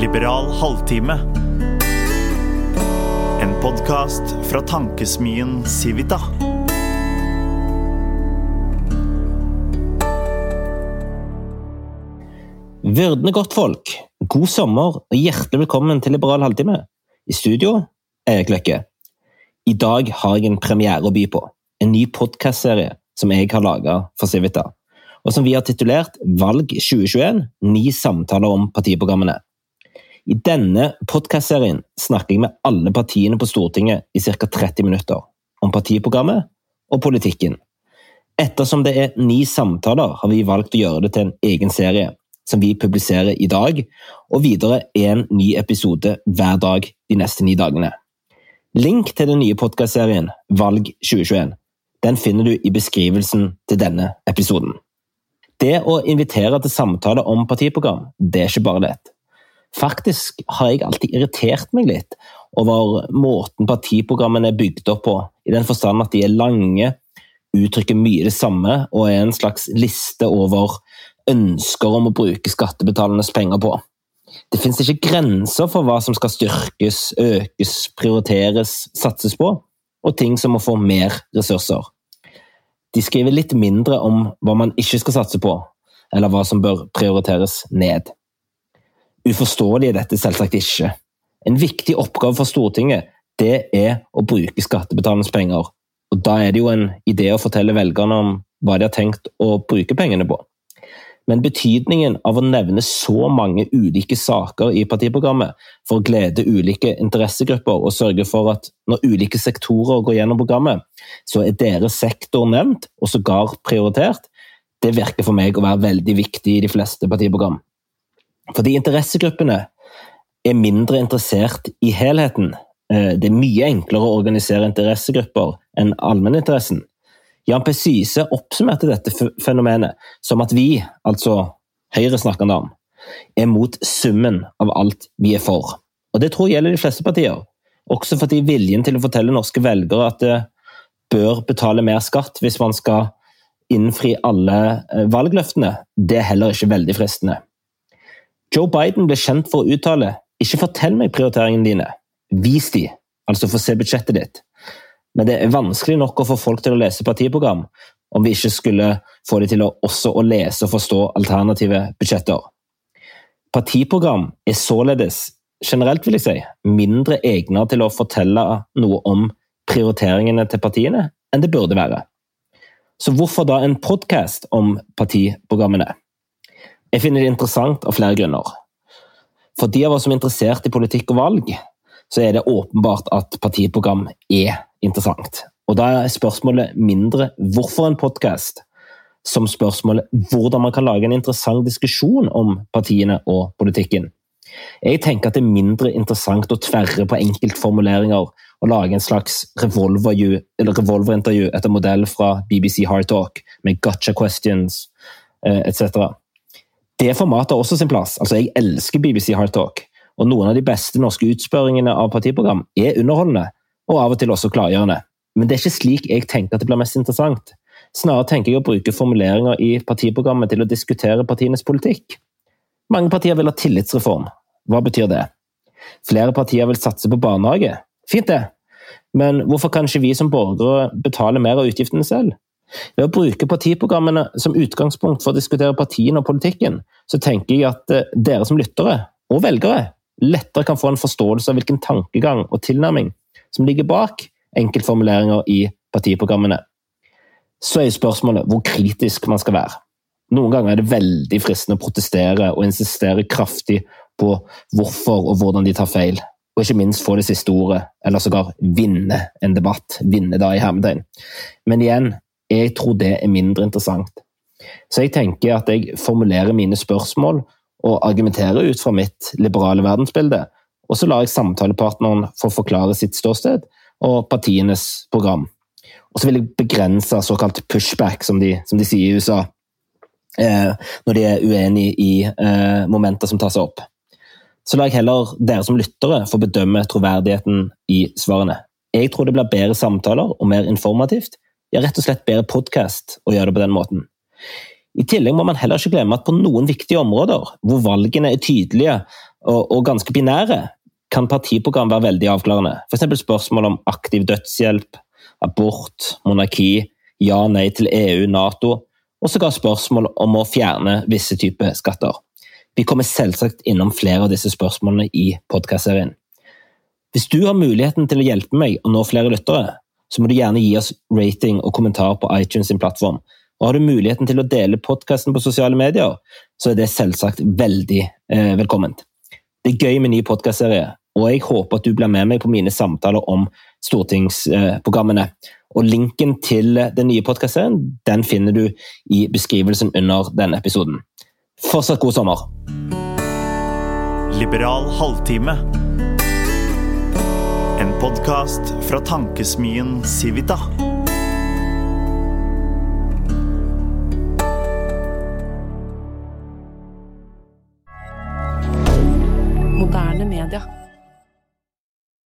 Liberal halvtime. En podkast fra tankesmien Civita. Vyrdende godtfolk, god sommer og hjertelig velkommen til Liberal halvtime. I studio, Erik Løkke. I dag har jeg en premiere å by på. En ny podkastserie som jeg har laga for Civita. Og som vi har titulert Valg 2021 ni samtaler om partiprogrammene. I denne podkastserien snakker jeg med alle partiene på Stortinget i ca. 30 minutter. Om partiprogrammet og politikken. Ettersom det er ni samtaler, har vi valgt å gjøre det til en egen serie som vi publiserer i dag, og videre en ny episode hver dag de neste ni dagene. Link til den nye podkastserien Valg 2021 den finner du i beskrivelsen til denne episoden. Det å invitere til samtaler om partiprogram, det er ikke bare lett. Faktisk har jeg alltid irritert meg litt over måten partiprogrammene er bygd opp på, i den forstand at de er lange, uttrykker mye det samme og er en slags liste over ønsker om å bruke skattebetalernes penger på. Det finnes ikke grenser for hva som skal styrkes, økes, prioriteres, satses på, og ting som må få mer ressurser. De skriver litt mindre om hva man ikke skal satse på, eller hva som bør prioriteres ned. Uforståelig er dette selvsagt ikke. En viktig oppgave for Stortinget det er å bruke skattebetalernes penger, og da er det jo en idé å fortelle velgerne om hva de har tenkt å bruke pengene på. Men betydningen av å nevne så mange ulike saker i partiprogrammet for å glede ulike interessegrupper og sørge for at når ulike sektorer går gjennom programmet, så er deres sektor nevnt og sågar prioritert, det virker for meg å være veldig viktig i de fleste partiprogram. Fordi interessegruppene er mindre interessert i helheten. Eh, det er mye enklere å organisere interessegrupper enn allmenninteressen. Jan P. Syse oppsummerte dette fenomenet som at vi, altså Høyre snakker om, er mot summen av alt vi er for. Og Det tror jeg gjelder de fleste partier. Også fordi viljen til å fortelle norske velgere at det bør betale mer skatt hvis man skal innfri alle eh, valgløftene, det er heller ikke veldig fristende. Joe Biden ble kjent for å uttale 'ikke fortell meg prioriteringene dine, vis de', altså få se budsjettet ditt. Men det er vanskelig nok å få folk til å lese partiprogram om vi ikke skulle få de til å også å lese og forstå alternative budsjetter. Partiprogram er således, generelt vil jeg si, mindre egnet til å fortelle noe om prioriteringene til partiene enn det burde være. Så hvorfor da en podkast om partiprogrammene? Jeg finner det interessant av flere grunner. For de av oss som er interessert i politikk og valg, så er det åpenbart at partiprogram er interessant. Og Da er spørsmålet mindre hvorfor en podkast, som spørsmålet hvordan man kan lage en interessant diskusjon om partiene og politikken. Jeg tenker at det er mindre interessant å tverre på enkeltformuleringer og lage en slags revolverintervju etter modell fra BBC Hardtalk med gotcha questions eh, etc. Det formatet har også sin plass. Altså, Jeg elsker BBC Hard Talk, og noen av de beste norske utspørringene av partiprogram er underholdende og av og til også klargjørende. Men det er ikke slik jeg tenker at det blir mest interessant. Snarere tenker jeg å bruke formuleringer i partiprogrammet til å diskutere partienes politikk. Mange partier vil ha tillitsreform. Hva betyr det? Flere partier vil satse på barnehage. Fint, det. Men hvorfor kan ikke vi som borgere betale mer av utgiftene selv? Ved å bruke partiprogrammene som utgangspunkt for å diskutere partiene og politikken, så tenker jeg at eh, dere som lyttere, og velgere, lettere kan få en forståelse av hvilken tankegang og tilnærming som ligger bak enkeltformuleringer i partiprogrammene. Så er spørsmålet hvor kritisk man skal være. Noen ganger er det veldig fristende å protestere og insistere kraftig på hvorfor og hvordan de tar feil, og ikke minst få det siste ordet, eller sågar vinne en debatt. Vinne da i hermetegn. Men igjen, jeg tror det er mindre interessant. Så jeg tenker at jeg formulerer mine spørsmål og argumenterer ut fra mitt liberale verdensbilde, og så lar jeg samtalepartneren få forklare sitt ståsted og partienes program. Og så vil jeg begrense såkalt pushback, som de, som de sier i USA, eh, når de er uenig i eh, momenter som tas opp. Så lar jeg heller dere som lyttere få bedømme troverdigheten i svarene. Jeg tror det blir bedre samtaler og mer informativt. Ja, rett og slett bedre podkast å gjøre det på den måten. I tillegg må man heller ikke glemme at på noen viktige områder, hvor valgene er tydelige, og, og ganske binære, kan partiprogram være veldig avklarende. F.eks. spørsmål om aktiv dødshjelp, abort, monarki, ja, nei til EU, Nato, og sågar spørsmål om å fjerne visse typer skatter. Vi kommer selvsagt innom flere av disse spørsmålene i podkastserien. Hvis du har muligheten til å hjelpe meg å nå flere lyttere, så må du gjerne gi oss rating og kommentar på iTunes sin plattform. Og har du muligheten til å dele podkasten på sosiale medier, så er det selvsagt veldig eh, velkomment. Det er gøy med ny podkastserie, og jeg håper at du blir med meg på mine samtaler om stortingsprogrammene. Og Linken til den nye podkastserien den finner du i beskrivelsen under denne episoden. Fortsatt god sommer! Liberal halvtime. En podkast fra tankesmien Civita. Moderne media.